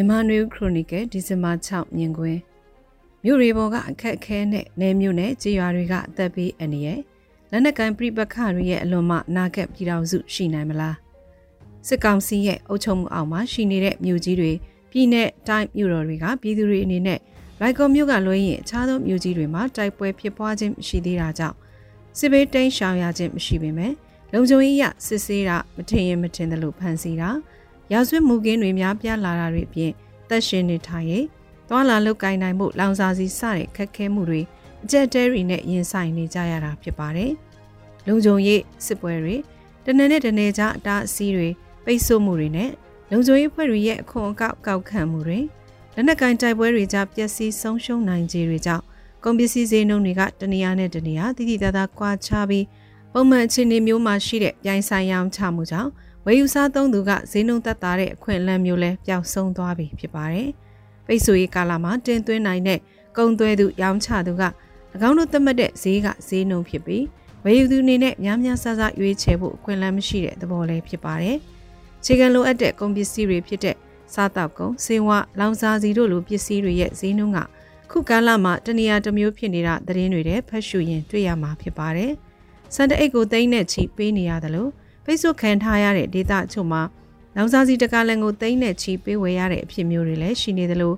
မြန်မာနွေဦးခရိုနီကယ်ဒီဇင်ဘာ6မြင်ကွင်းမြို့တွေပေါ်ကအခက်အခဲနဲ့နယ်မြို့နယ်ကြေးရွာတွေကအသက်ပေးအနေရဲ့လက်နက်ကိုင်းပြိပခတွေရဲ့အလွန်မှနာကက်ပြည်တော်စုရှိနိုင်မလားစစ်ကောင်စီရဲ့အုပ်ချုပ်မှုအောက်မှာရှိနေတဲ့မြို့ကြီးတွေပြည်내တိုင်းမြို့တော်တွေကပြည်သူတွေအနေနဲ့လိုက်ကော်မြို့ကလွှဲရင်အခြားသောမြို့ကြီးတွေမှာတိုက်ပွဲဖြစ်ပွားခြင်းမရှိသေးတာကြောင့်စစ်ဘေးတိမ်းရှောင်ရခြင်းမရှိပေမဲ့လုံခြုံရေးရစစ်ဆေးတာမထင်ရင်မထင်တယ်လို့ဖန်ဆီးတာ ရာဇဝတ်မှုကင်းတွေများပြားလာတာတွေအပြင်သက်ရှင်နေထိုင်ရေးသွာလာလုတ်ကိုင်းနိုင်မှုလောင်စာစီစတဲ့ခက်ခဲမှုတွေအကြက်တဲတွေနဲ့ရင်ဆိုင်နေကြရတာဖြစ်ပါတယ်။လုံခြုံရေးစစ်ပွဲတွေတနက်နဲ့တနေ့ကြားအတားအဆီးတွေပိတ်ဆို့မှုတွေနဲ့လုံခြုံရေးဖွဲ့တွေရဲ့အခွန်အကောက်ကောက်ခံမှုတွေလက်နက်ကင်တိုက်ပွဲတွေကြောင့်ပျက်စီးဆုံးရှုံးနိုင်ခြေတွေကြောင့်ကုန်ပစ္စည်းဈေးနှုန်းတွေကတနေရာနဲ့တနေရာတိတိတသားကွာခြားပြီးပုံမှန်အခြေအနေမျိုးမှာရှိတဲ့ပြိုင်ဆိုင်ရောင်းချမှုကြောင့် ဝယ်ယူစားသုံးသူကဈေးနှုန်းသက်သာတဲ့အခွင့်အလမ်းမျိုးလဲပျောက်ဆုံးသွားပြီဖြစ်ပါတယ်။ပိတ်ဆို့ရေးကာလမှာတင်သွင်းနိုင်တဲ့ကုန်သွဲသူရောင်းချသူက၎င်းတို့သတ်မှတ်တဲ့ဈေးကဈေးနှုန်းဖြစ်ပြီးဝယ်ယူသူအနေနဲ့များများဆဆရွေးချယ်ဖို့အခွင့်အလမ်းမရှိတဲ့သဘောလည်းဖြစ်ပါတယ်။ခြေခံလိုအပ်တဲ့ကုန်ပစ္စည်းတွေဖြစ်တဲ့စားတောက်ကုန်၊ဆေးဝါး၊လောင်စာဆီတို့လိုပစ္စည်းတွေရဲ့ဈေးနှုန်းကခုကာလမှာတနေရာတစ်မျိုးဖြစ်နေတာသတင်းတွေတဲ့ဖတ်ရှုရင်တွေ့ရမှာဖြစ်ပါတယ်။စံတအိတ်ကိုသိန်းနဲ့ချီပေးနေရတယ်လို့ ပိတ်ဆို့ခံထားရတဲ့ဒေသအချို့မှာလောင်စာစီတကားလန်ကိုသိန်းနဲ့ချီပေးဝယ်ရတဲ့အဖြစ်မျိုးတွေလည်းရှိနေသလို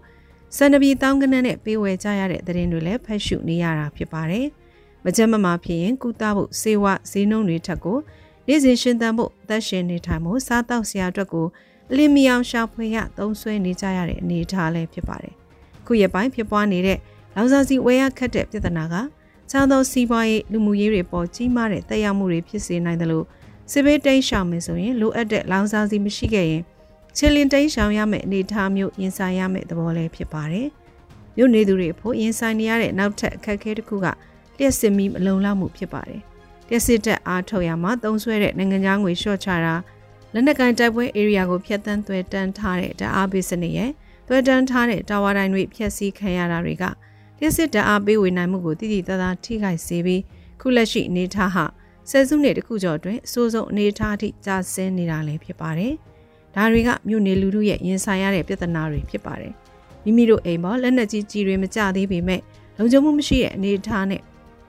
စံနဘီတောင်းကနန်းနဲ့ပေးဝယ်ကြရတဲ့သတင်းတွေလည်းဖတ်ရှုနေရတာဖြစ်ပါတယ်။မကြမ်းမမာဖြစ်ရင်ကုသဖို့စေဝဈေးနှုန်းတွေထက်ကိုနေ့စဉ်ရှင်းသန်ဖို့အသက်ရှင်နေထိုင်မှုစားတောက်စရာအတွက်ကိုအလင်းမီအောင်ရှာဖွေရသုံးဆွဲနေကြရတဲ့အနေအထားလည်းဖြစ်ပါတယ်။ခုရပိုင်းဖြစ်ပွားနေတဲ့လောင်စာစီဝယ်ရခက်တဲ့ပြဿနာကချောင်းသောစီးပွားရေးလူမှုရေးတွေပေါ်ကြီးမားတဲ့တက်ရောက်မှုတွေဖြစ်စေနိုင်တယ်လို့ စစ်ဘေးတိမ်းရှောင်မယ်ဆိုရင်လိုအပ်တဲ့လောင်စာစီမရှိခဲ့ရင်ချီလင်တိမ်းရှောင်ရမယ့်အနေအထားမျိုးရင်ဆိုင်ရမယ့်သဘောလည်းဖြစ်ပါတယ်။မြို့နေသူတွေဖို့ရင်ဆိုင်နေရတဲ့နောက်ထပ်အခက်အခဲတစ်ခုကလျှက်စစ်မီမလုံလောက်မှုဖြစ်ပါတယ်။လျှက်စစ်တက်အားထုတ်ရမှာသုံးဆွဲတဲ့နိုင်ငံသားငွေလျှော့ချတာလက်နက်ကိုင်တိုက်ပွဲ area ကိုဖျက်ဆီးသွဲတန်းထားတဲ့ဓာတ်အားပေးစနစ်ရဲ့သွဲတန်းထားတဲ့တာဝါတိုင်းတွေဖျက်ဆီးခံရတာတွေကလျှက်စစ်ဓာတ်အားပေးဝေနိုင်မှုကိုတည်တည်သားသားထိခိုက်စေပြီးခုလက်ရှိအနေထားဟာ ဆယ်စုနှစ်တခုကျော်အတွင်းအဆိုးဆုံးအနေအထားအထိကျဆင်းနေတာလည်းဖြစ်ပါတယ်။ဒါတွေကမြို့နေလူထုရဲ့ရင်ဆိုင်ရတဲ့ပြဿနာတွေဖြစ်ပါတယ်။မိမိတို့အိမ်ပေါ်လက်နက်ကြီးကြီးတွေမကြသေးပေမဲ့လုံခြုံမှုမရှိတဲ့အနေအထားနဲ့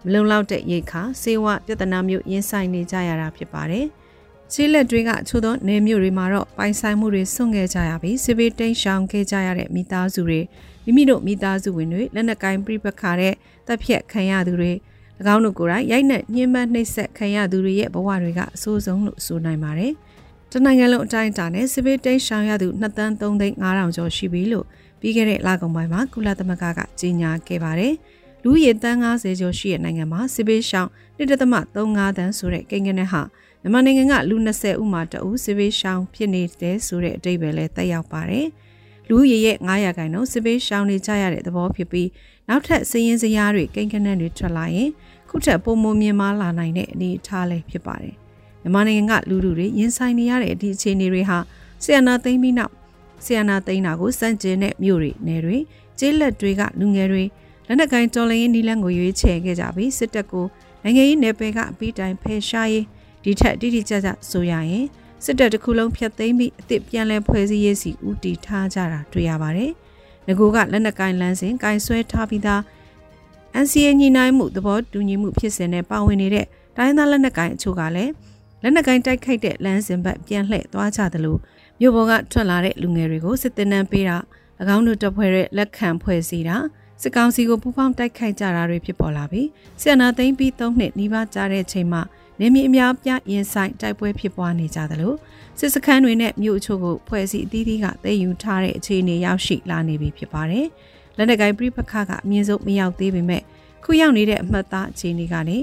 မလုံလောက်တဲ့ရိတ်ခါစေဝပြဿနာမျိုးရင်ဆိုင်နေကြရတာဖြစ်ပါတယ်။ခြေလက်တွေကချို့သောနေမြို့တွေမှာတော့ပိုင်ဆိုင်မှုတွေဆွန့်ခဲ့ကြရပြီးစစ်ဘေးတိမ်းရှောင်ခဲ့ကြရတဲ့မိသားစုတွေမိမိတို့မိသားစုဝင်တွေလက်နက်ကိုင်းပြိပခါတဲ့တပ်ဖြတ်ခံရသူတွေ၎ င်းတို့ကိုယ်တိုင်ရိုက်နှက်ညှဉ်းပန်းနှိပ်စက်ခံရသူတွေရဲ့ဘဝတွေကအဆိုးဆုံးလို့ဆိုနိုင်ပါတယ်။တနိုင်ငံလုံးအတိုင်းအတာနဲ့စစ်ဘေးတိမ်းရှောင်ရသူ2တန်း3သိန်း9000ကျော်ရှိပြီလို့ပြီးခဲ့တဲ့လကုန်ပိုင်းမှာကုလသမဂ္ဂကကြေညာခဲ့ပါတယ်။လူရည်တန်း90ကျော်ရှိတဲ့နိုင်ငံမှာစစ်ဘေးရှောင်1.35တန်းဆိုတဲ့ကိန်းဂဏန်းဟာမြန်မာနိုင်ငံကလူ20ဦးမှာတအူးစစ်ဘေးရှောင်ဖြစ်နေတဲ့ဆိုတဲ့အတိတ်ပဲလဲတက်ရောက်ပါတယ်။ လူရည်ရဲ့900ခန့်တော့စစ်ဘေးရှောင်နေကြရတဲ့သဘောဖြစ်ပြီးနောက်ထပ်စည်ရင်စရာတွေကိန်းကနန်းတွေထွက်လာရင်ခုထက်ပုံမမြင်မာလာနိုင်တဲ့အနေအထားလည်းဖြစ်ပါတယ်။မြန်မာနိုင်ငံကလူလူတွေရင်ဆိုင်နေရတဲ့ဒီအခြေအနေတွေဟာဆီယနာသိမ်းပြီးနောက်ဆီယနာသိမ်းတာကိုစန့်ကျင်တဲ့မြို့တွေနယ်တွေကျေးလက်တွေကလူငယ်တွေလက်နက်ကိုင်းတော်လိုင်းနီလန်းကိုရွေးချယ်ခဲ့ကြပြီးစစ်တပ်ကိုနိုင်ငံရေးနယ်ပယ်ကအပြီးတိုင်ဖယ်ရှားရေးဒီထက်တိတိကျကျဆိုရရင် စစ်တပ်တစ်ခုလုံးဖျက်သိမ်းပြီးအစ်စ်ပြန်လည်ဖွဲ့စည်းရေးစီဦးတည်ထားကြတာတွေ့ရပါတယ်။ငကိုကလက်နက်ကိုင်းလမ်းစဉ်ကင်ဆွဲထားပြီးသား NCA ညီနိုင်မှုသဘောတူညီမှုဖြစ်စဉ်နဲ့ပါဝင်နေတဲ့တိုင်းသားလက်နက်ကိုင်အချို့ကလည်းလက်နက်ကိုင်တိုက်ခိုက်တဲ့လမ်းစဉ်ဘက်ပြန်လှည့်သွားကြသလိုမြို့ပေါ်ကထွက်လာတဲ့လူငယ်တွေကိုစစ်တပ်နှံပေးတာ၎င်းတို့တပ်ဖွဲ့ရဲ့လက်ခံဖွဲ့စည်းတာစစ်ကောင်စီကိုပူးပေါင်းတိုက်ခိုက်ကြတာတွေဖြစ်ပေါ်လာပြီးဆီယနာသိမ်းပြီး၃နှစ်နီးပါးကြာတဲ့အချိန်မှာ နေမြေအများပြရင်ဆိုင်တိုက်ပွဲဖြစ်ပွားနေကြသလိုစစ်စခန်းတွေနဲ့မြို့အချို့ကိုဖွဲ့စည်းအသီးသီးကသိမ်းယူထားတဲ့အခြေအနေရောက်ရှိလာနေပြီဖြစ်ပါတယ်။လက်နက်ကိုင်ပြိပခကအမြင့်ဆုံးမရောက်သေးပေမဲ့ခုရောက်နေတဲ့အမှတ်သားအခြေအနေကနေ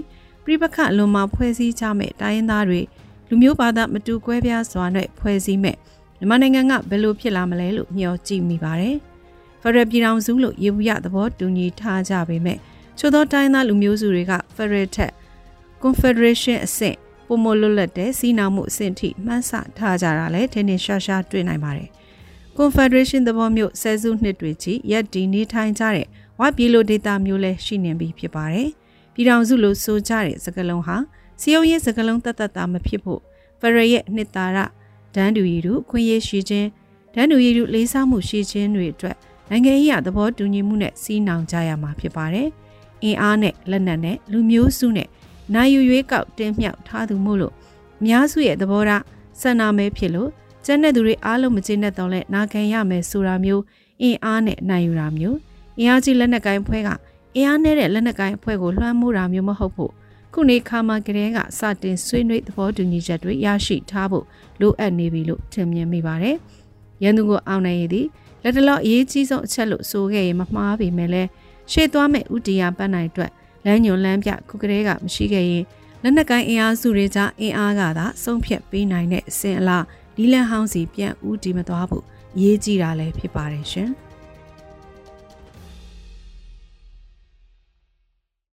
ပြိပခအလွန်မှဖွဲ့စည်းကြမဲ့တိုင်းရင်းသားတွေလူမျိုးဘာသာမတူကွဲပြားစွာနဲ့ဖွဲ့စည်းမဲ့မြန်မာနိုင်ငံကဘယ်လိုဖြစ်လာမလဲလို့မျှော်ကြည့်မိပါတယ်။ဖရယ်ပြည်ထောင်စုလို့ရေဘူးရသဘောတူညီထားကြပေမဲ့ချို့သောတိုင်းသားလူမျိုးစုတွေကဖရယ်ထက် Confederation အဆင့်ပုံမလွတ်လပ်တဲ့စီးနာမှုအဆင့်ထိမှန်းဆထားကြတာလဲထင်းထင်းရှားရှားတွေ့နိုင်ပါတယ်။ Confederation သဘောမျိုးဆယ်စုနှစ်တွေချီရက်ဒီနေထိုင်ကြတဲ့ဝပြည်လိုဒေတာမျိုးလဲရှိနေပြီဖြစ်ပါတယ်။ပြည်ထောင်စုလိုဆိုကြတဲ့စကလုံးဟာစီယုံရေးစကလုံးတတ်တတ်တာမဖြစ်ဖို့ဖရရဲ့နှစ်သာရဒန်းတူရီတို့ခွင့်ရရှိခြင်းတန်းတူရည်တူလေးစားမှုရှိခြင်းတွေအတွက်နိုင်ငံရေးအသဘောတူညီမှုနဲ့စီးနှောင်ကြရမှာဖြစ်ပါတယ်။အင်အားနဲ့လက်နက်နဲ့လူမျိုးစုနဲ့ နိုင်ယူရွေးကောက်တင်းမြှောက်ထားသူမို့လို့အများစုရဲ့သဘောထားဆန္ဒမဲဖြစ်လို့ကျန်တဲ့သူတွေအားလုံးမကျေနပ်တော့လဲနာခံရမယ်ဆိုတာမျိုးအင်အားနဲ့နိုင်ယူတာမျိုးအင်အားကြီးလက်နက်ကိုင်းဖွဲ့ကအင်အားနဲ့တဲ့လက်နက်ကိုင်းအဖွဲ့ကိုလွှမ်းမိုးတာမျိုးမဟုတ်ဖို့ခုနေခါမှာကလေးကစတင်ဆွေးနွေးသဘောတူညီချက်တွေရရှိထားဖို့လိုအပ်နေပြီလို့ထင်မြင်မိပါတယ်။ရန်သူကိုအောင်နိုင်ရည်သည်လက်တလောအရေးကြီးဆုံးအချက်လို့ဆိုခဲ့ရင်မမှားပေမဲ့လည်းရှေ့သွားမဲ့ဥတီယာပန်းနိုင်အတွက် လမ်းညွန်လမ်းပြခုကလေးကမရှိခဲ့ရင်လက်နက်ကိုင်းအင်အားစုတွေကြားအင်အားကသာဆုံးဖြတ်ပေးနိုင်တဲ့အစဉ်အလာဒီလန်ဟောင်းစီပြန်ဦးတည်မသွားဖို့အရေးကြီးတာလည်းဖြစ်ပါတယ်ရှင်။